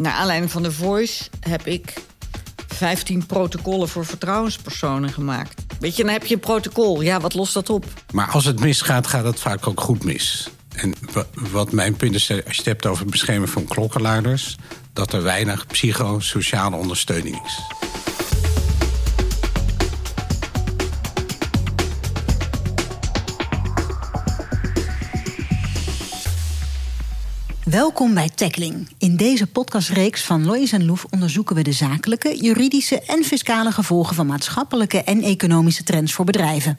naar aanleiding van de Voice heb ik 15 protocollen voor vertrouwenspersonen gemaakt. Weet je, dan heb je een protocol. Ja, wat lost dat op? Maar als het misgaat, gaat het vaak ook goed mis. En wat mijn punt is, als je het hebt over het beschermen van klokkenluiders... dat er weinig psychosociale ondersteuning is. Welkom bij Tackling. In deze podcastreeks van Lois en Loef onderzoeken we de zakelijke, juridische en fiscale gevolgen van maatschappelijke en economische trends voor bedrijven.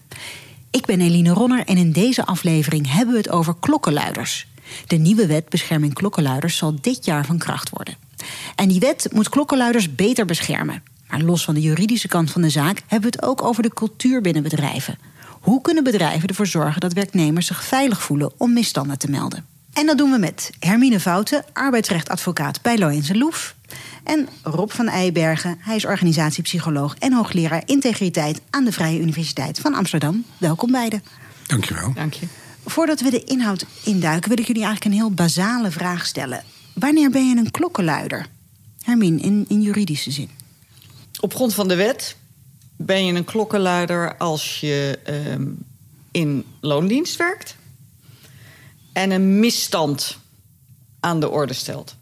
Ik ben Eline Ronner en in deze aflevering hebben we het over klokkenluiders. De nieuwe wet bescherming klokkenluiders zal dit jaar van kracht worden. En die wet moet klokkenluiders beter beschermen. Maar los van de juridische kant van de zaak hebben we het ook over de cultuur binnen bedrijven. Hoe kunnen bedrijven ervoor zorgen dat werknemers zich veilig voelen om misstanden te melden? En dat doen we met Hermine Fouten, arbeidsrechtadvocaat bij Loyens Loef. En Rob van Eibergen, hij is organisatiepsycholoog en hoogleraar integriteit aan de Vrije Universiteit van Amsterdam. Welkom beiden. Dankjewel. Dank je. Voordat we de inhoud induiken, wil ik jullie eigenlijk een heel basale vraag stellen. Wanneer ben je een klokkenluider? Hermine, in, in juridische zin. Op grond van de wet ben je een klokkenluider als je ehm, in loondienst werkt en een misstand aan de orde stelt.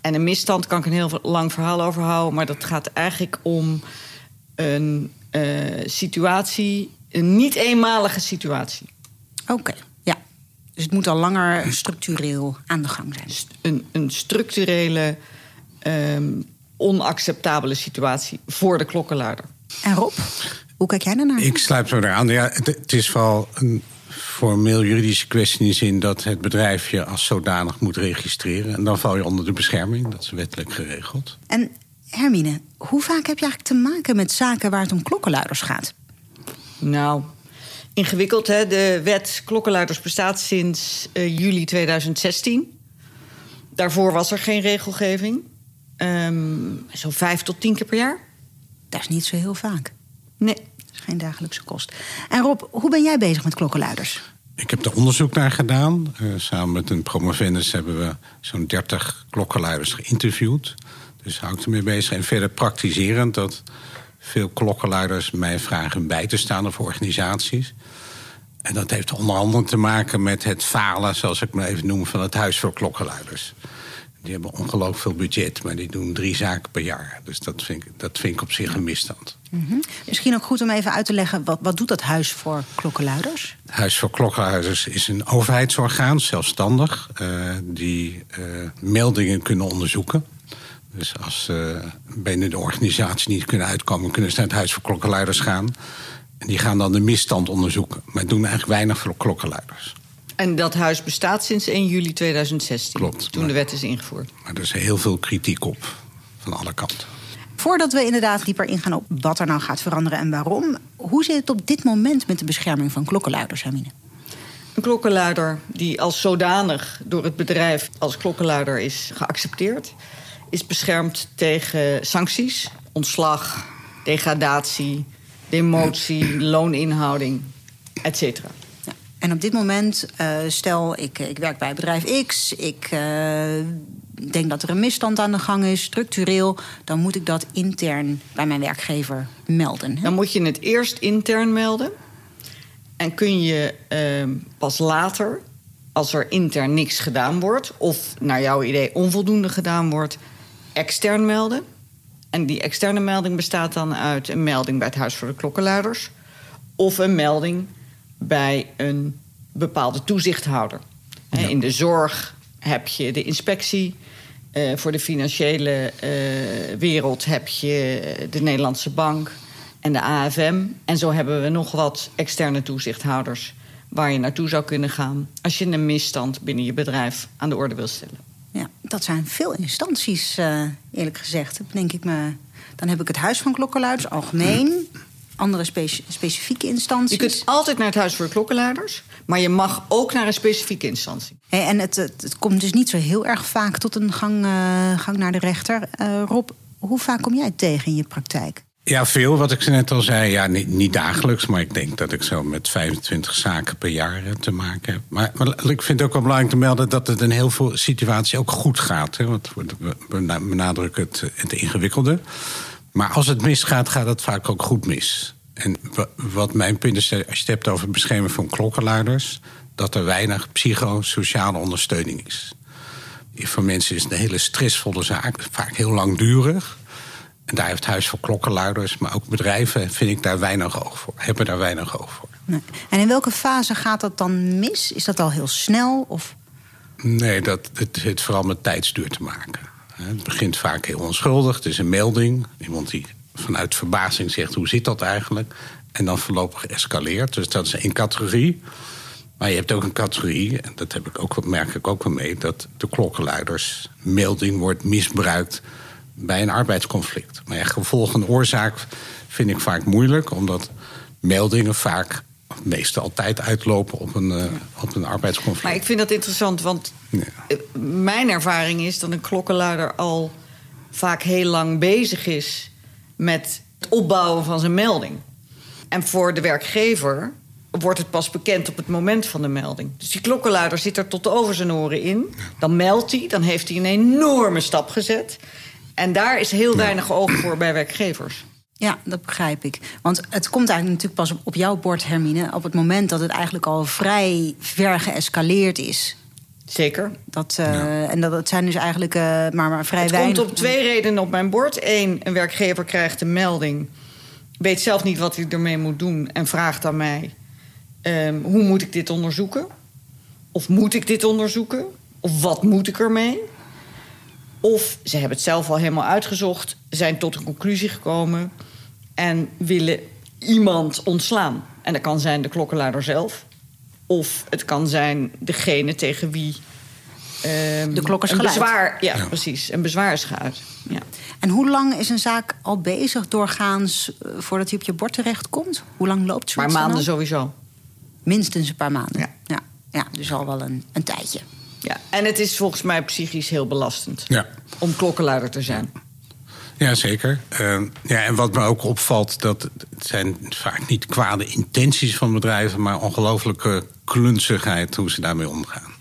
En een misstand kan ik een heel lang verhaal over houden, maar dat gaat eigenlijk om een uh, situatie, een niet eenmalige situatie. Oké, ja. Dus het moet al langer structureel aan de gang zijn. Een, een structurele, um, onacceptabele situatie voor de klokkenluider. En Rob, hoe kijk jij daarnaar? Ik sluit me eraan. Ja, het, het is wel een formeel juridische kwestie in de zin dat het bedrijf je als zodanig moet registreren. En dan val je onder de bescherming, dat is wettelijk geregeld. En Hermine, hoe vaak heb je eigenlijk te maken met zaken waar het om klokkenluiders gaat? Nou, ingewikkeld hè. De wet klokkenluiders bestaat sinds uh, juli 2016. Daarvoor was er geen regelgeving. Um, Zo'n vijf tot tien keer per jaar. Dat is niet zo heel vaak. Nee geen dagelijkse kost. En Rob, hoe ben jij bezig met klokkenluiders? Ik heb er onderzoek naar gedaan. Uh, samen met een promovendus hebben we zo'n 30 klokkenluiders geïnterviewd. Dus hou ik ermee bezig. En verder praktiserend dat veel klokkenluiders mij vragen bij te staan voor organisaties. En dat heeft onder andere te maken met het falen, zoals ik me even noem, van het Huis voor Klokkenluiders. Die hebben ongelooflijk veel budget, maar die doen drie zaken per jaar. Dus dat vind ik, dat vind ik op zich een misstand. Mm Misschien ook goed om even uit te leggen, wat, wat doet dat Huis voor Klokkenluiders? Huis voor Klokkenluiders is een overheidsorgaan, zelfstandig, uh, die uh, meldingen kunnen onderzoeken. Dus als ze uh, binnen de organisatie niet kunnen uitkomen, kunnen ze naar het Huis voor Klokkenluiders gaan. En die gaan dan de misstand onderzoeken. Maar doen eigenlijk weinig voor klokkenluiders. En dat huis bestaat sinds 1 juli 2016. Klopt. Toen de wet is ingevoerd. Maar er is heel veel kritiek op, van alle kanten. Voordat we inderdaad dieper ingaan op wat er nou gaat veranderen en waarom, hoe zit het op dit moment met de bescherming van klokkenluiders, Hermine? Een klokkenluider die als zodanig door het bedrijf als klokkenluider is geaccepteerd, is beschermd tegen sancties, ontslag, degradatie, demotie, looninhouding, etc. En op dit moment, uh, stel ik, ik werk bij bedrijf X, ik uh, denk dat er een misstand aan de gang is, structureel, dan moet ik dat intern bij mijn werkgever melden. Dan moet je het eerst intern melden. En kun je uh, pas later, als er intern niks gedaan wordt, of naar jouw idee onvoldoende gedaan wordt, extern melden. En die externe melding bestaat dan uit een melding bij het Huis voor de Klokkenluiders of een melding bij een bepaalde toezichthouder. Ja. In de zorg heb je de inspectie. Uh, voor de financiële uh, wereld heb je de Nederlandse Bank en de AFM. En zo hebben we nog wat externe toezichthouders waar je naartoe zou kunnen gaan als je een misstand binnen je bedrijf aan de orde wil stellen. Ja, dat zijn veel instanties, uh, eerlijk gezegd. Denk ik me. Dan heb ik het Huis van Klokkenluiders, algemeen andere speci specifieke instanties? Je kunt altijd naar het Huis voor Klokkenluiders, maar je mag ook naar een specifieke instantie. Hey, en het, het, het, komt dus niet zo heel erg vaak tot een gang, uh, gang naar de rechter. Uh, Rob, hoe vaak kom jij tegen in je praktijk? Ja, veel. Wat ik net al zei. Ja, niet, niet, dagelijks, maar ik denk dat ik zo met 25 zaken per jaar te maken heb. Maar, maar ik vind het ook wel belangrijk te melden dat het in heel veel situaties ook goed gaat. Hè, want we benadrukken het, het ingewikkelde. Maar als het misgaat, gaat het vaak ook goed mis. En wat mijn punt is, als je het hebt over het beschermen van klokkenluiders, dat er weinig psychosociale ondersteuning is. Voor mensen is het een hele stressvolle zaak, vaak heel langdurig. En daar heeft Huis voor Klokkenluiders, maar ook bedrijven, vind ik daar weinig oog voor. Hebben daar weinig oog voor. Nee. En in welke fase gaat dat dan mis? Is dat al heel snel? Of? Nee, dat, het heeft vooral met tijdsduur te maken. Het begint vaak heel onschuldig. Het is een melding. Iemand die vanuit verbazing zegt: hoe zit dat eigenlijk? En dan voorlopig escaleert. Dus dat is één categorie. Maar je hebt ook een categorie, en dat heb ik ook, merk ik ook wel mee, dat de klokkenluiders melding wordt misbruikt bij een arbeidsconflict. Maar ja, gevolg en oorzaak vind ik vaak moeilijk, omdat meldingen vaak meestal altijd uitlopen op een, uh, op een arbeidsconflict. Maar ik vind dat interessant, want ja. mijn ervaring is dat een klokkenluider al vaak heel lang bezig is met het opbouwen van zijn melding. En voor de werkgever wordt het pas bekend op het moment van de melding. Dus die klokkenluider zit er tot over zijn oren in. Dan meldt hij, dan heeft hij een enorme stap gezet. En daar is heel weinig oog voor bij werkgevers. Ja, dat begrijp ik. Want het komt eigenlijk natuurlijk pas op, jouw bord, Hermine... op het moment dat het eigenlijk al vrij ver geëscaleerd is. Zeker. Dat, uh, En dat het zijn dus eigenlijk uh, maar, maar vrij het weinig... Het komt op twee redenen op mijn bord. Eén, een werkgever krijgt een melding... weet zelf niet wat hij ermee moet doen... en vraagt aan mij... Um, hoe moet ik dit onderzoeken? Of moet ik dit onderzoeken? Of wat moet ik ermee? Of ze hebben het zelf al helemaal uitgezocht, zijn tot een conclusie gekomen en willen iemand ontslaan. En dat kan zijn de klokkenluider zelf, of het kan zijn degene tegen wie. Um, de klok is een bezwaar, ja, ja, precies. Een bezwaar is geuit. Ja. En hoe lang is een zaak al bezig doorgaans uh, voordat hij op je bord terecht komt? Hoe lang loopt zoiets? Maar maanden sowieso. Minstens een paar maanden. Ja, ja. ja dus al wel een, een tijdje. Ja, en het is volgens mij psychisch heel belastend ja. om klokkenluider te zijn. Ja, zeker. Uh, ja, en wat me ook opvalt, dat het zijn vaak niet kwade intenties van bedrijven, maar ongelooflijke klunzigheid hoe ze daarmee omgaan.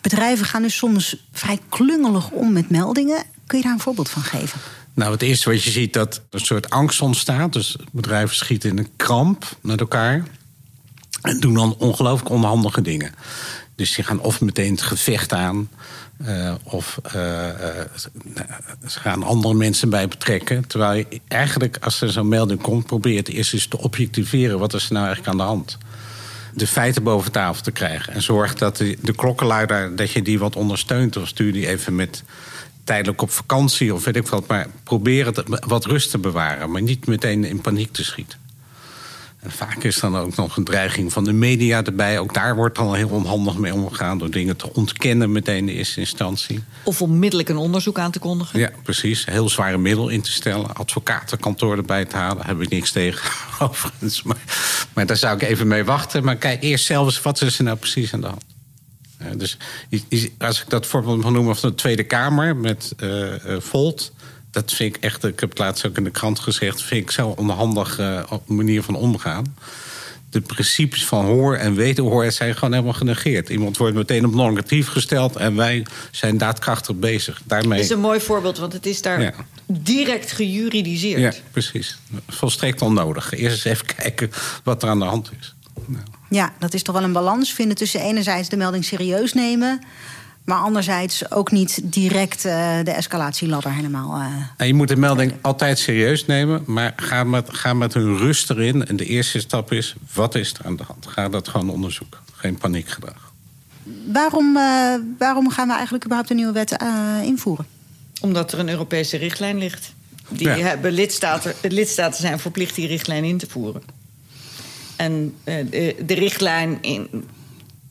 Bedrijven gaan dus soms vrij klungelig om met meldingen. Kun je daar een voorbeeld van geven? Nou, het eerste wat je ziet, dat er een soort angst ontstaat. Dus bedrijven schieten in een kramp met elkaar. En doen dan ongelooflijk onhandige dingen. Dus die gaan of meteen het gevecht aan. Uh, of uh, ze gaan andere mensen bij betrekken. Terwijl je eigenlijk, als er zo'n melding komt, probeert eerst eens te objectiveren. Wat er nou eigenlijk aan de hand? De feiten boven tafel te krijgen. En zorg dat de, de klokkenluider, dat je die wat ondersteunt. Of stuur die even met tijdelijk op vakantie of weet ik wat. Maar probeer het wat rust te bewaren. Maar niet meteen in paniek te schieten. En vaak is dan ook nog een dreiging van de media erbij. Ook daar wordt dan heel onhandig mee omgegaan door dingen te ontkennen meteen in de eerste instantie. Of onmiddellijk een onderzoek aan te kondigen. Ja, precies. Heel zware middel in te stellen. Advocatenkantoor erbij te halen. Daar heb ik niks tegen overigens. Maar, maar daar zou ik even mee wachten. Maar kijk eerst zelf eens, wat is er nou precies aan de hand? dus als ik dat voorbeeld mag noemen van de Tweede Kamer met uh, Volt dat vind ik echt, ik heb het laatst ook in de krant gezegd, vind ik zo onhandige uh, manier van omgaan. De principes van hoor en wederhoor zijn gewoon helemaal genegeerd. Iemand wordt meteen op normatief gesteld en wij zijn daadkrachtig bezig. Daarmee... Dat is een mooi voorbeeld, want het is daar direct gejuridiseerd. Ja, precies. Volstrekt onnodig. Eerst eens even kijken wat er aan de hand is. Nou. Ja, dat is toch wel een balans vinden tussen enerzijds de melding serieus nemen maar anderzijds ook niet direct uh, de escalatieladder helemaal. Uh, en je moet de melding altijd serieus nemen, maar ga met, ga met hun rust erin. En de eerste stap is: wat is er aan de hand? Ga dat gewoon onderzoeken. Geen paniekgedrag. Waarom, uh, waarom gaan we eigenlijk überhaupt een nieuwe wet invoeren? Omdat er een Europese richtlijn ligt. Die hebben lidstaten, lidstaten zijn verplicht die richtlijn in te voeren. En de, de richtlijn in,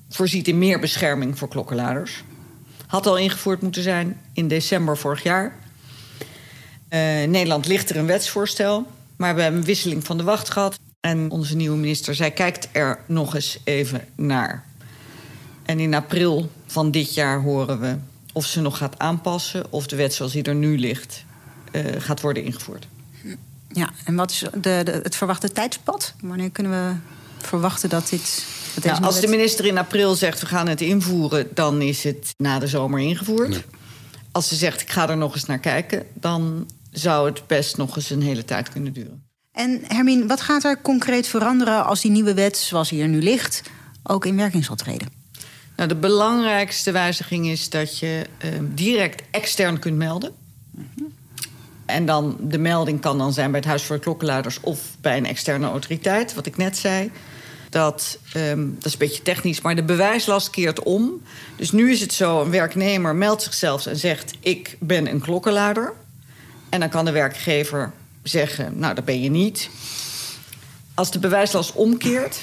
voorziet in meer bescherming voor klokkenluiders. Had al ingevoerd moeten zijn in december vorig jaar. Uh, Nederland ligt er een wetsvoorstel, maar we hebben een wisseling van de wacht gehad. En onze nieuwe minister, zij kijkt er nog eens even naar. En in april van dit jaar horen we of ze nog gaat aanpassen... of de wet zoals die er nu ligt uh, gaat worden ingevoerd. Ja, en wat is de, het verwachte tijdspad? Wanneer kunnen we verwachten dat dit. Nou, als de minister in april zegt we gaan het invoeren, dan is het na de zomer ingevoerd. Als ze zegt ik ga er nog eens naar kijken, dan zou het best nog eens een hele tijd kunnen duren. En Hermine, wat gaat er concreet veranderen als die nieuwe wet, zoals hier nu ligt, ook in werking zal treden? Nou, de belangrijkste wijziging is dat je uh, direct extern kunt melden. En dan de melding kan dan zijn bij het Huis voor de Klokkenluiders of bij een externe autoriteit, wat ik net zei. Dat, um, dat is een beetje technisch, maar de bewijslast keert om. Dus nu is het zo: een werknemer meldt zichzelf en zegt: Ik ben een klokkenluider. En dan kan de werkgever zeggen: Nou, dat ben je niet. Als de bewijslast omkeert,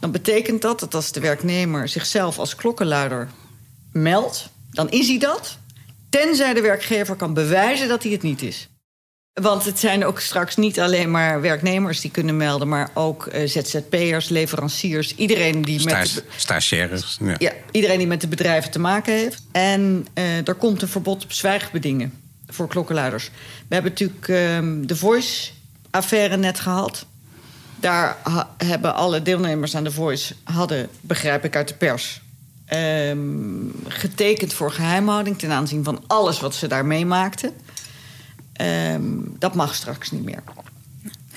dan betekent dat dat als de werknemer zichzelf als klokkenluider meldt, dan is hij dat. Tenzij de werkgever kan bewijzen dat hij het niet is. Want het zijn ook straks niet alleen maar werknemers die kunnen melden, maar ook uh, ZZP'ers, leveranciers, iedereen die met. Stagiaires. Ja. ja. iedereen die met de bedrijven te maken heeft. En uh, er komt een verbod op zwijgbedingen voor klokkenluiders. We hebben natuurlijk uh, de Voice-affaire net gehad. Daar hebben alle deelnemers aan de Voice, hadden, begrijp ik uit de pers, um, getekend voor geheimhouding ten aanzien van alles wat ze daar meemaakten. Um, dat mag straks niet meer.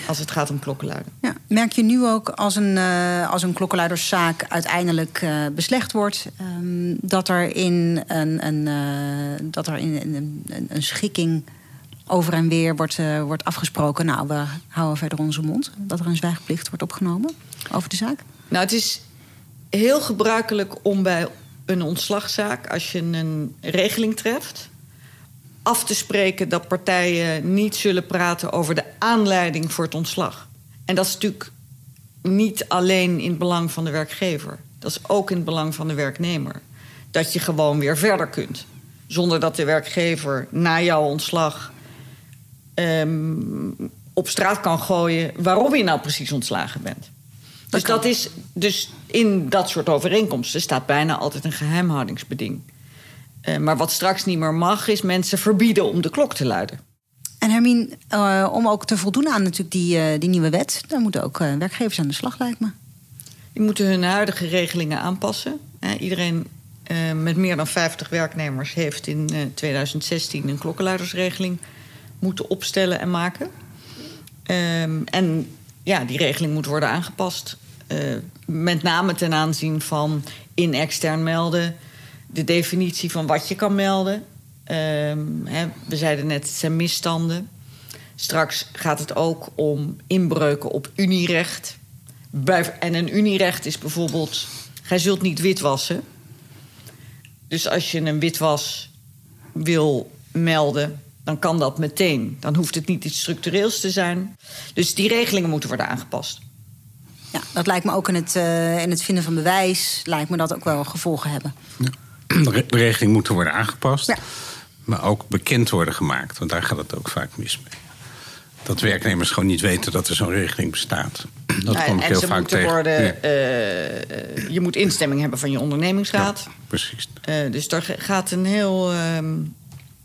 Als het gaat om klokkenluiden. Ja, merk je nu ook als een, uh, als een klokkenluiderszaak uiteindelijk uh, beslecht wordt, um, dat er in een, een, uh, dat er in een, een, een schikking over en weer wordt, wordt afgesproken. Nou, we houden verder onze mond. Dat er een zwijgplicht wordt opgenomen over de zaak? Nou, het is heel gebruikelijk om bij een ontslagzaak, als je een regeling treft, af te spreken dat partijen niet zullen praten over de aanleiding voor het ontslag. En dat is natuurlijk niet alleen in het belang van de werkgever. Dat is ook in het belang van de werknemer. Dat je gewoon weer verder kunt. Zonder dat de werkgever na jouw ontslag um, op straat kan gooien waarom je nou precies ontslagen bent. Dus, dat is, dus in dat soort overeenkomsten staat bijna altijd een geheimhoudingsbeding. Uh, maar wat straks niet meer mag, is mensen verbieden om de klok te luiden. En Hermine, uh, om ook te voldoen aan natuurlijk die, uh, die nieuwe wet, dan moeten ook werkgevers aan de slag, lijkt me. Die moeten hun huidige regelingen aanpassen. iedereen met meer dan 50 werknemers heeft in 2016 een klokkenluidersregeling moeten opstellen en maken. Um, en ja, die regeling moet worden aangepast. Met name ten aanzien van in extern melden, de definitie van wat je kan melden. Um, hè, we zeiden net, het zijn misstanden. Straks gaat het ook om inbreuken op unierecht. En een unierecht is bijvoorbeeld: gij zult niet witwassen. Dus als je een witwas wil melden, dan kan dat meteen. Dan hoeft het niet iets structureels te zijn. Dus die regelingen moeten worden aangepast. Ja, dat lijkt me ook in het, uh, in het vinden van bewijs, lijkt me dat ook wel gevolgen hebben. Ja. De regeling moet worden aangepast, ja. maar ook bekend worden gemaakt, want daar gaat het ook vaak mis mee. Dat werknemers gewoon niet weten dat er zo'n regeling bestaat. Dat nou, komt heel vaak tegen. Worden, ja. uh, je moet instemming hebben van je ondernemingsraad. Ja, precies. Uh, dus daar gaat een heel. Uh,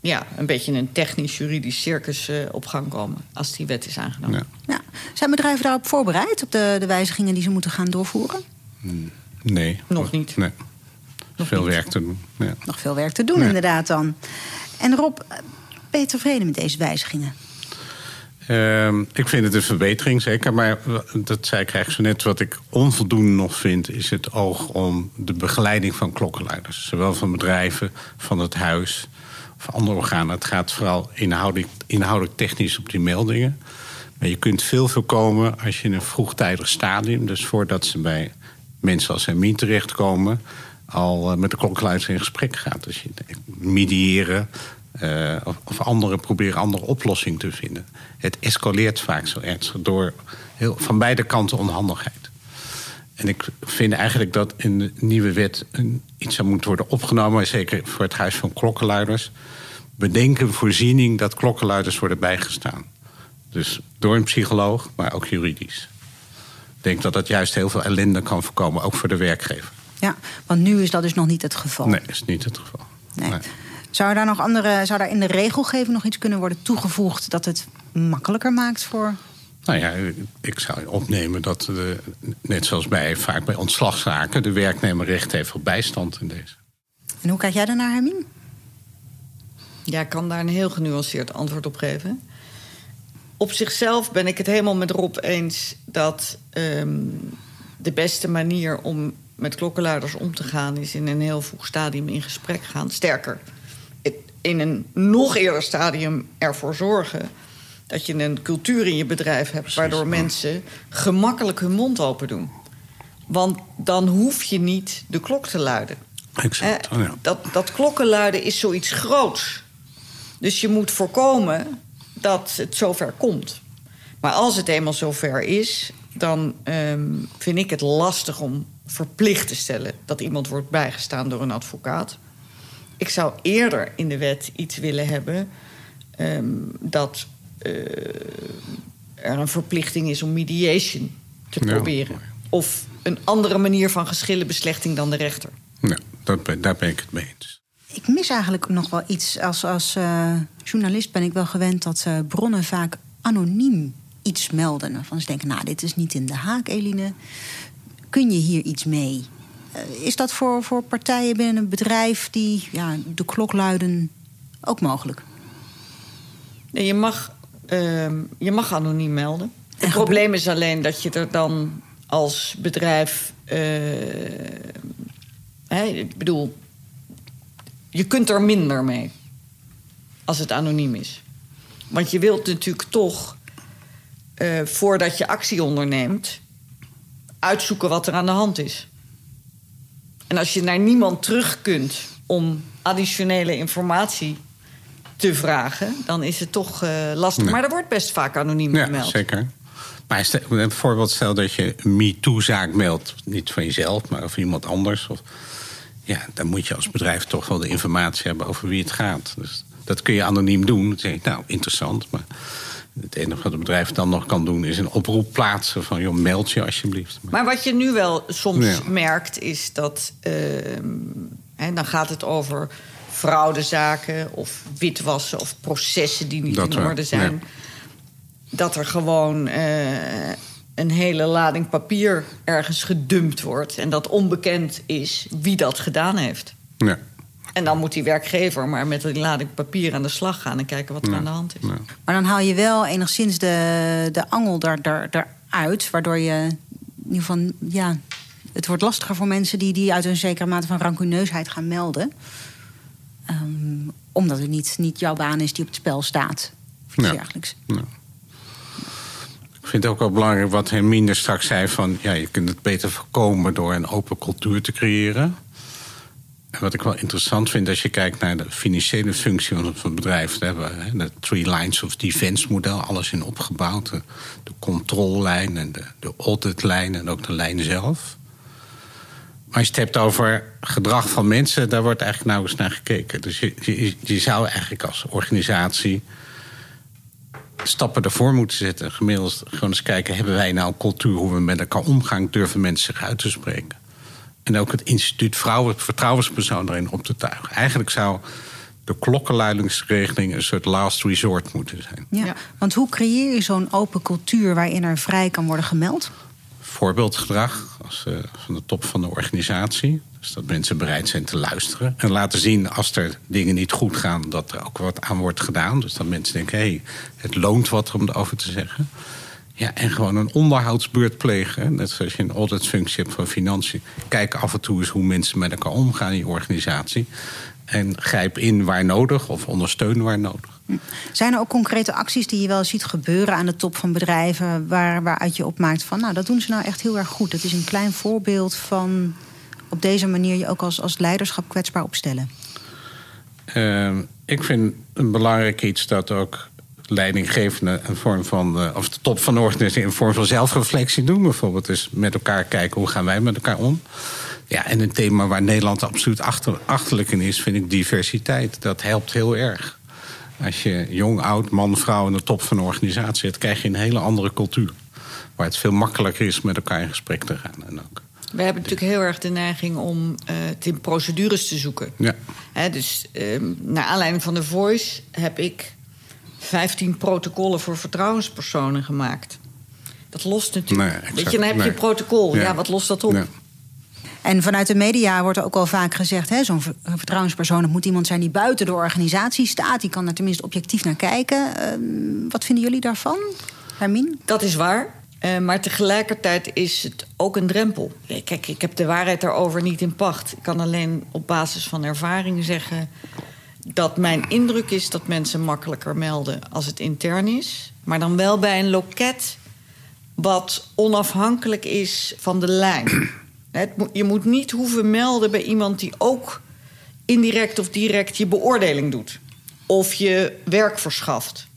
ja, een beetje een technisch-juridisch circus uh, op gang komen als die wet is aangenomen. Ja. ja. Zijn bedrijven daarop voorbereid, op de, de wijzigingen die ze moeten gaan doorvoeren? Nee. Nog niet. Nee. Nog veel werk te doen. Ja. Nog veel werk te doen, ja. inderdaad dan. En Rob, ben je tevreden met deze wijzigingen? Uh, ik vind het een verbetering, zeker. Maar dat zei ik eigenlijk zo net. Wat ik onvoldoende nog vind, is het oog om de begeleiding van klokkenluiders. Zowel van bedrijven, van het huis of andere organen. Het gaat vooral inhoudelijk, inhoudelijk technisch op die meldingen. Maar je kunt veel voorkomen als je in een vroegtijdig stadium, dus voordat ze bij mensen als Hermine terechtkomen, al eh, met de klokkenluiders in gesprek gaat. Dus je mediëren uh, of, anderen proberen andere oplossingen te vinden. Het escaleert vaak zo ernstig door heel, van beide kanten onhandigheid. En ik vind eigenlijk dat in de nieuwe wet een, iets zou moeten worden opgenomen, zeker voor het Huis van Klokkenluiders. Bedenken een voorziening dat klokkenluiders worden bijgestaan. Dus door een psycholoog, maar ook juridisch. Ik denk dat dat juist heel veel ellende kan voorkomen, ook voor de werkgever. Ja, want nu is dat dus nog niet het geval. Nee, is niet het geval. Nee. nee. Zou daar nog andere, zou daar in de regelgeving nog iets kunnen worden toegevoegd dat het makkelijker maakt voor nou ja, ik zou opnemen dat, de, net zoals bij, vaak bij ontslagzaken, de werknemer recht heeft op bijstand in deze. En hoe kijk jij daarnaar, Hermine? Ja, ik kan daar een heel genuanceerd antwoord op geven. Op zichzelf ben ik het helemaal met Rob eens dat um, de beste manier om met klokkenluiders om te gaan is in een heel vroeg stadium in gesprek gaan. Sterker, in een nog eerder stadium ervoor zorgen dat je een cultuur in je bedrijf hebt waardoor mensen gemakkelijk hun mond open doen. Want dan hoef je niet de klok te luiden. Exact. Oh ja. dat, dat klokkenluiden is zoiets groots. Dus je moet voorkomen dat het zover komt. Maar als het eenmaal zover is, dan um, vind ik het lastig om verplicht te stellen dat iemand wordt bijgestaan door een advocaat. Ik zou eerder in de wet iets willen hebben um, dat uh, er een verplichting is om mediation te proberen. Of een andere manier van geschillenbeslechting dan de rechter. Ja, dat ben, daar ben ik het mee eens. Ik mis eigenlijk nog wel iets. Als, als uh, journalist ben ik wel gewend dat uh, bronnen vaak anoniem iets melden. Van ze denken, nou, dit is niet in de haak, Eline. Kun je hier iets mee? Uh, is dat voor, voor partijen binnen een bedrijf die ja, de klok luiden ook mogelijk? Nee, je mag, uh, je mag anoniem melden. Het probleem is alleen dat je er dan als bedrijf. Hè, ik bedoel, je kunt er minder mee als het anoniem is. Want je wilt natuurlijk toch, uh, voordat je actie onderneemt, uitzoeken wat er aan de hand is. En als je naar niemand terug kunt om additionele informatie te vragen, dan is het toch uh, lastig. Maar er wordt best vaak anoniem ja, gemeld. Zeker. Maar een voorbeeld stel dat je een MeToo-zaak meldt, niet van jezelf, maar van iemand anders. Of, ja, dan moet je als bedrijf toch wel de informatie hebben over wie het gaat. Dus dat kun je anoniem doen. Dan zeg je, nou, interessant, maar het enige wat het bedrijf dan nog kan doen is een oproep plaatsen van joh, meld je alsjeblieft. Maar wat je nu wel soms ja. merkt is dat uh, hè, dan gaat het over fraudezaken of witwassen of processen die niet dat in orde zijn. Ja. Dat er gewoon uh, een hele lading papier ergens gedumpt wordt en dat onbekend is wie dat gedaan heeft. Ja. En dan moet die werkgever maar met die lading papier aan de slag gaan en kijken wat er ja. aan de hand is. Ja. Maar dan haal je wel enigszins de, de angel daar, daar, daaruit, waardoor je in ieder geval, ja, het wordt lastiger voor mensen die, die uit een zekere mate van rancuneusheid gaan melden. Um, omdat het niet, niet jouw baan is die op het spel staat. Of iets Ja. dergelijks. Ja. Ik vind het ook wel belangrijk wat Hermine straks zei: van ja, je kunt het beter voorkomen door een open cultuur te creëren. Wat ik wel interessant vind, als je kijkt naar de financiële functie van het bedrijf, daar hebben de Three Lines of Defense model, alles in opgebouwd. De, de controllijn en de, de auditlijn en ook de lijn zelf. Maar als je het hebt over gedrag van mensen, daar wordt eigenlijk nauwelijks naar gekeken. Dus je, je zou eigenlijk als organisatie stappen ervoor moeten zetten. Gemiddeld gewoon eens kijken, hebben wij nou een cultuur hoe we met elkaar omgaan? Durven mensen zich uit te spreken? En ook het instituut vrouwen, vertrouwenspersoon erin op te tuigen. Eigenlijk zou de klokkenluidingsregeling een soort last resort moeten zijn. Ja. Ja. Want hoe creëer je zo'n open cultuur waarin er vrij kan worden gemeld? Voorbeeldgedrag als, uh, van de top van de organisatie. Dus dat mensen bereid zijn te luisteren. En laten zien als er dingen niet goed gaan, dat er ook wat aan wordt gedaan. Dus dat mensen denken, hé, hey, het loont wat om erover te zeggen. Ja, en gewoon een onderhoudsbeurt plegen. Net zoals je een auditfunctie hebt van financiën. Kijk af en toe eens hoe mensen met elkaar omgaan in je organisatie. En grijp in waar nodig of ondersteun waar nodig. Zijn er ook concrete acties die je wel ziet gebeuren aan de top van bedrijven... Waar, waaruit je opmaakt van, nou, dat doen ze nou echt heel erg goed. Dat is een klein voorbeeld van op deze manier je ook als, als leiderschap kwetsbaar opstellen. Uh, ik vind een belangrijk iets dat ook leidinggevenden een vorm van, uh, of de top van de organisatie een vorm van zelfreflectie doen. Bijvoorbeeld dus met elkaar kijken hoe gaan wij met elkaar om. Ja, en een thema waar Nederland absoluut achter, achterlijk in is, vind ik diversiteit. Dat helpt heel erg. Als je jong, oud, man, vrouw aan de top van een organisatie hebt, krijg je een hele andere cultuur. Waar het veel makkelijker is met elkaar in gesprek te gaan. En ook We hebben natuurlijk heel erg de neiging om uh, het in procedures te zoeken. Ja. Dus um, naar aanleiding van de Voice heb ik 15 protocollen voor vertrouwenspersonen gemaakt. Dat lost natuurlijk. Nee, Weet je, dan heb je een protocol. Ja. ja. wat lost dat op? Ja. En vanuit de media wordt er ook al vaak gezegd: zo'n vertrouwenspersoon moet iemand zijn die buiten de organisatie staat. Die kan er tenminste objectief naar kijken. Uh, wat vinden jullie daarvan, Hermine? Dat is waar. Uh, maar tegelijkertijd is het ook een drempel. Kijk, ik heb de waarheid daarover niet in pacht. Ik kan alleen op basis van ervaring zeggen dat mijn indruk is dat mensen makkelijker melden als het intern is. Maar dan wel bij een loket wat onafhankelijk is van de lijn. Je moet niet hoeven melden bij iemand die ook indirect of direct je beoordeling doet. Of je werk verschaft.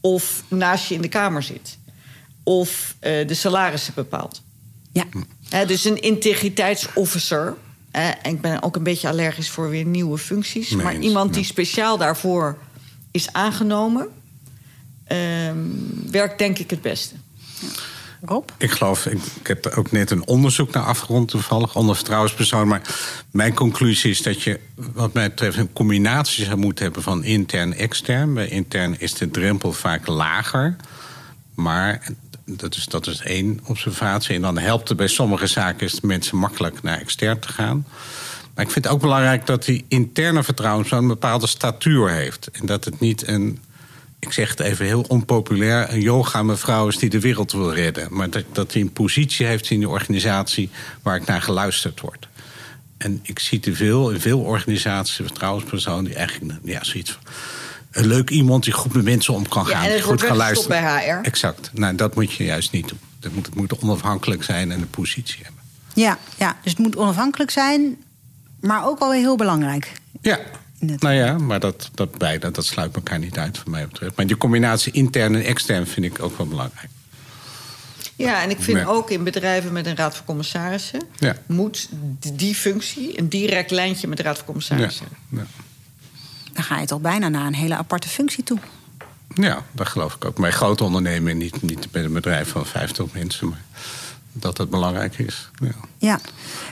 Of naast je in de kamer zit. Of uh, de salarissen bepaalt. Ja. dus een integriteitsofficer. En ik ben ook een beetje allergisch voor weer nieuwe functies. maar iemand die speciaal daarvoor is aangenomen, uh, werkt denk ik het beste. Ja. Rob? Ik geloof, ik, ik, heb er ook net een onderzoek naar afgerond toevallig, onder vertrouwenspersoon. Maar mijn conclusie is dat je, wat mij betreft, een combinatie zou moeten hebben van intern en extern. Bij intern is de drempel vaak lager. Maar dat is, dat is één observatie. En dan helpt het bij sommige zaken is mensen makkelijk naar extern te gaan. Maar ik vind het ook belangrijk dat die interne vertrouwenspersoon een bepaalde statuur heeft. En dat het niet een ik zeg het even heel onpopulair, een yoga-mevrouw is die de wereld wil redden. Maar dat, dat hij een positie heeft in de organisatie waar ik naar geluisterd word. En ik zie te veel in veel organisaties vertrouwenspersonen die eigenlijk ja, zoiets. Een leuk iemand die goed met mensen om kan gaan. Ja, en het goed kan luisteren. bij HR. Exact. Nou, dat moet je juist niet doen. Het moet, het moet onafhankelijk zijn en een positie hebben. Ja, ja, dus het moet onafhankelijk zijn, maar ook wel heel belangrijk. Ja, nou ja, maar dat, dat beide, dat sluit elkaar niet uit, van mij betreft. Maar die combinatie intern en extern vind ik ook wel belangrijk. Ja, en ik vind ook in bedrijven met een raad van commissarissen... Ja. moet die functie een direct lijntje met de raad van commissarissen. Ja. Dan ga je toch bijna naar een hele aparte functie toe. Ja, dat geloof ik ook. Bij grote ondernemingen, niet, niet bij een bedrijf van 50 mensen... maar dat het belangrijk is. Ja, ja.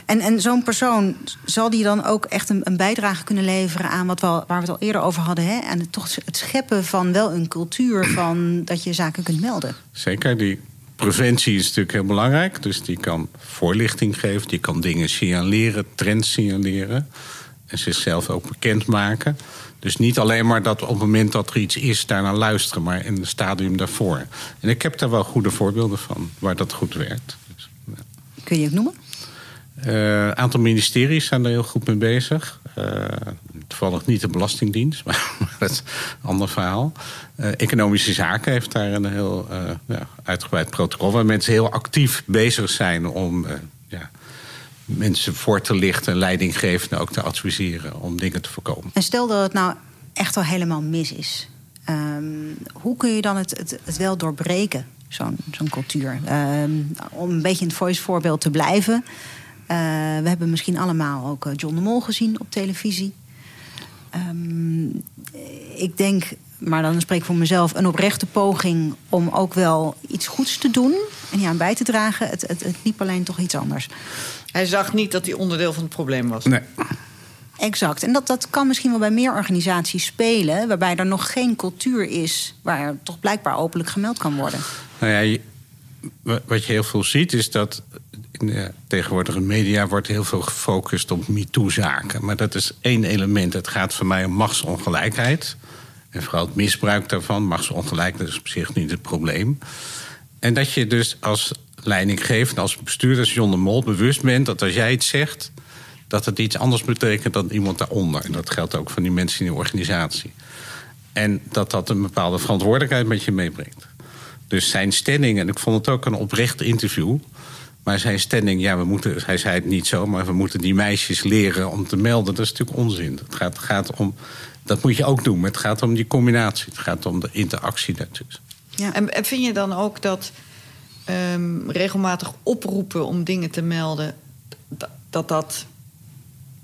en, en zo'n persoon, zal die dan ook echt een, een, bijdrage kunnen leveren aan wat we al, waar we het al eerder over hadden? Hè? En het, toch het scheppen van wel een cultuur van dat je zaken kunt melden? Zeker, die preventie is natuurlijk heel belangrijk. Dus die kan voorlichting geven, die kan dingen signaleren, trends signaleren. En zichzelf ook bekendmaken. Dus niet alleen maar dat op het moment dat er iets is, daarnaar luisteren, maar in het stadium daarvoor. En ik heb daar wel goede voorbeelden van waar dat goed werkt. Kun je het noemen? Een uh, aantal ministeries zijn er heel goed mee bezig. Uh, toevallig niet de Belastingdienst, maar dat is een ander verhaal. Uh, Economische Zaken heeft daar een heel ja, uitgebreid protocol... waar mensen heel actief bezig zijn om mensen voor te lichten... leidinggevenden ook te adviseren om dingen te voorkomen. En stel dat het nou echt al helemaal mis is... Um, hoe kun je dan het, het, het wel doorbreken? zo'n zo'n cultuur. Ehm, om een beetje in het voice voorbeeld te blijven. Uh, we hebben misschien allemaal ook eh, John de Mol gezien op televisie. Um, ik denk, maar dan spreek ik voor mezelf, een oprechte poging om ook wel iets goeds te doen en hier aan bij te dragen. Het, het, het liep alleen toch iets anders. Hij zag niet dat hij onderdeel van het probleem was. Nee. Exact. En dat, dat kan misschien wel bij meer organisaties spelen, waarbij er nog geen cultuur is waar toch blijkbaar openlijk gemeld kan worden. Nou ja, wat je heel veel ziet is dat in de tegenwoordige media wordt heel veel gefocust op MeToo-zaken. Maar dat is één element. Het gaat voor mij om machtsongelijkheid. En vooral het misbruik daarvan. Machtsongelijkheid is op zich niet het probleem. En dat je dus als leidinggevende, als bestuurder, als John de Mol bewust bent dat als jij iets zegt, dat het iets anders betekent dan iemand daaronder. En dat geldt ook van die mensen in de organisatie. En dat dat een bepaalde verantwoordelijkheid met je meebrengt. Dus zijn stelling, en ik vond het ook een oprecht interview. Maar zijn stelling, ja, we moeten, hij zei het niet zo, maar we moeten die meisjes leren om te melden. Dat is natuurlijk onzin. Het gaat, gaat om, dat moet je ook doen. Maar het gaat om die combinatie. Het gaat om de interactie daartussen. Ja. En, en vind je dan ook dat um, regelmatig oproepen om dingen te melden, dat dat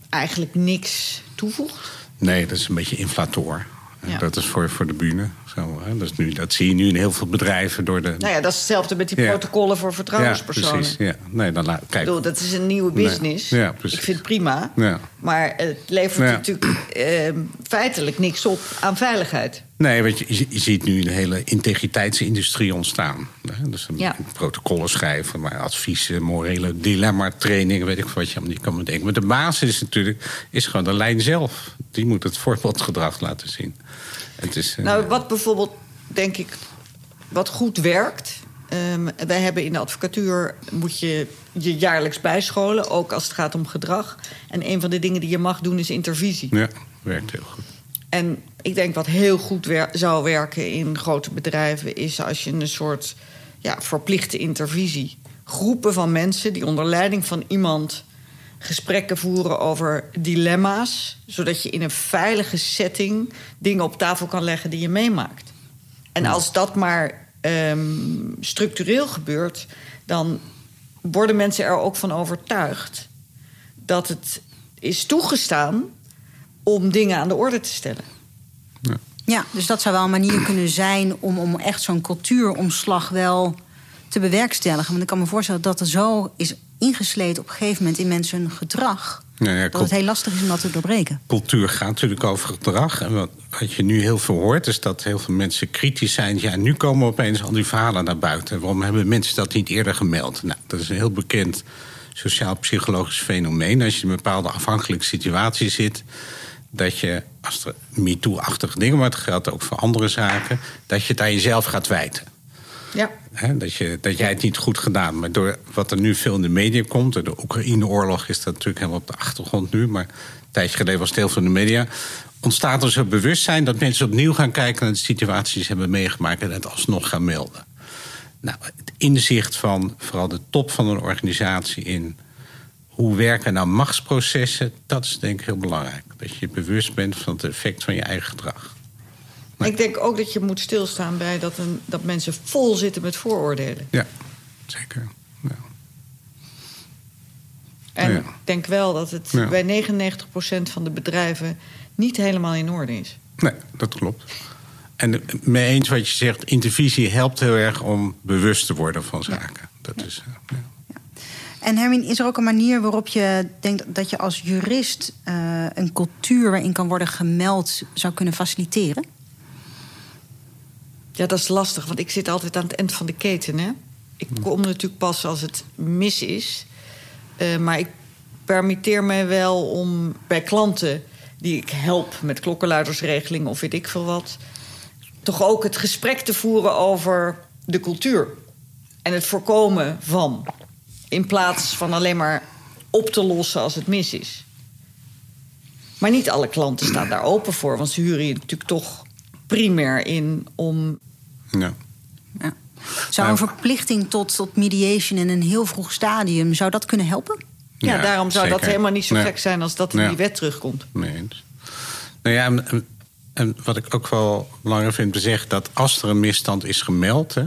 eigenlijk niks toevoegt? Nee, dat is een beetje inflator. Ja. Dat is voor, voor de bühne, Zo, hè? Dat, is nu, dat zie je nu in heel veel bedrijven door de. Nou ja, dat is hetzelfde met die Ja. protocollen voor ja, vertrouwenspersonen. precies. Ja. Nee, dan Ik kijk. bedoel, dat is een nieuwe Nee. business. Ja, precies. ik vind het prima. Ja. Maar het levert Ja. natuurlijk ehm, feitelijk niks op aan veiligheid. Nee, want je, je ziet nu een hele integriteitsindustrie ontstaan. Hè? Dus een Ja. protocollen schrijven, maar adviezen, morele dilemma-trainingen, weet ik wat je allemaal niet kan bedenken. Maar de basis is natuurlijk is gewoon de lijn zelf. Die moet het voorbeeldgedrag laten zien. Het is, eh, Nou, wat bijvoorbeeld, denk ik, wat goed werkt. ehm, wij hebben in de advocatuur moet je je jaarlijks bijscholen, ook als het gaat om gedrag. En een van de dingen die je mag doen is intervisie. Ja, werkt heel goed. En ik denk wat heel goed wer- zou werken in grote bedrijven is als je een soort ja, verplichte intervisie. Groepen van mensen die onder leiding van iemand gesprekken voeren over dilemma's, zodat je in een veilige setting dingen op tafel kan leggen die je meemaakt. En als dat maar ehm, structureel gebeurt, dan worden mensen er ook van overtuigd dat het is toegestaan om dingen aan de orde te stellen. Ja, dus dat zou wel een manier kunnen zijn om, om echt zo'n cultuuromslag wel te bewerkstelligen. Want ik kan me voorstellen dat er zo is ingesleten op een gegeven moment in mensen hun gedrag. Ja, dat het heel lastig is om dat te doorbreken. cultuur gaat natuurlijk over gedrag. En wat, wat je nu heel veel hoort, is dat heel veel mensen kritisch zijn. Ja, nu komen opeens al die verhalen naar buiten. Waarom hebben mensen dat niet eerder gemeld? Nou, dat is een heel bekend sociaal-psychologisch fenomeen. Als je in een bepaalde afhankelijke situatie zit, dat je, als er MeToo-achtige dingen wordt, geldt ook voor andere zaken, dat je het aan jezelf gaat wijten. Ja. Dat, je, dat jij het niet goed gedaan. Maar door wat er nu veel in de media komt... de Oekraïne-oorlog is dat natuurlijk helemaal op de achtergrond nu... maar een tijdje geleden was het heel veel in de media... ontstaat er zo'n bewustzijn dat mensen opnieuw gaan kijken... naar de situaties die ze hebben meegemaakt... en het alsnog gaan melden. Nou, het inzicht van vooral de top van een organisatie in... hoe werken nou machtsprocessen, dat is denk ik heel belangrijk. Dat je bewust bent van het effect van je eigen gedrag. Nee. Ik denk ook dat je moet stilstaan bij dat, een, dat mensen vol zitten met vooroordelen. Ja, zeker. Ja. En Ja. ik denk wel dat het Ja. bij 99% van de bedrijven niet helemaal in orde is. Nee, dat klopt. En mee eens wat je zegt, intervisie helpt heel erg om bewust te worden van zaken. Dat is, eh, ja. En Hermine, is er ook een manier waarop je denkt dat je als jurist eh, een cultuur waarin kan worden gemeld zou kunnen faciliteren? Ja, dat is lastig, want ik zit altijd aan het eind van de keten. Hè? Ik kom natuurlijk pas als het mis is. Eh, maar ik permitteer mij wel om bij klanten die ik help met klokkenluidersregeling of weet ik veel wat, toch ook het gesprek te voeren over de cultuur en het voorkomen van. In plaats van alleen maar op te lossen als het mis is. Maar niet alle klanten staan daar open voor, want ze huren je natuurlijk toch primair in om. Ja. Ja. Zou een verplichting tot, tot mediation in een heel vroeg stadium, zou dat kunnen helpen? Ja, Ja, daarom zou dat helemaal niet zo Nee. gek zijn als dat in Ja. die wet terugkomt. Eens. Nou ja, en, en- en wat ik ook wel belangrijk vind te zeggen... dat als er een misstand is gemeld... Hè,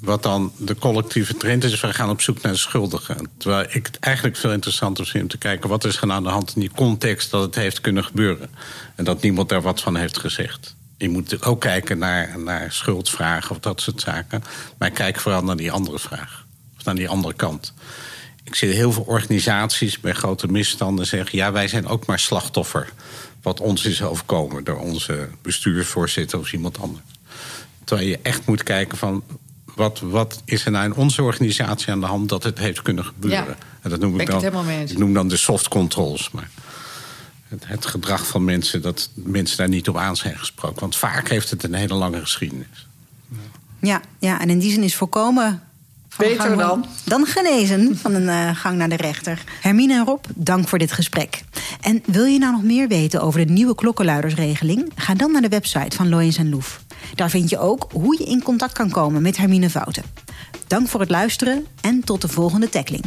wat dan de collectieve trend is... we gaan op zoek naar de schuldigen. Terwijl ik het eigenlijk veel interessanter vind om te kijken... wat is er aan de hand in die context dat het heeft kunnen gebeuren. En dat niemand daar wat van heeft gezegd. Je moet ook kijken naar, naar schuldvragen of dat soort zaken. Maar kijk vooral naar die andere vraag. Of naar die andere kant. Ik zie heel veel organisaties bij grote misstanden zeggen... ja, wij zijn ook maar slachtoffer. Wat ons is overkomen door onze bestuursvoorzitter of iemand anders. Terwijl je echt moet kijken van... Wat, wat is er nou in onze organisatie aan de hand dat het heeft kunnen gebeuren? Ja, en dat noem ik dan, ik noem dan de soft controls. Maar het, het gedrag van mensen, dat mensen daar niet op aan zijn gesproken. Want vaak heeft het een hele lange geschiedenis. Ja, ja en in die zin is voorkomen. Beter dan? Dan genezen van een eh, gang naar de rechter. Hermine en Rob, dank voor dit gesprek. En wil je nou nog meer weten over de nieuwe klokkenluidersregeling? Ga dan naar de website van Loyens en Loef. Daar vind je ook hoe je in contact kan komen met Hermine Fouten. Dank voor het luisteren en tot de volgende tackling.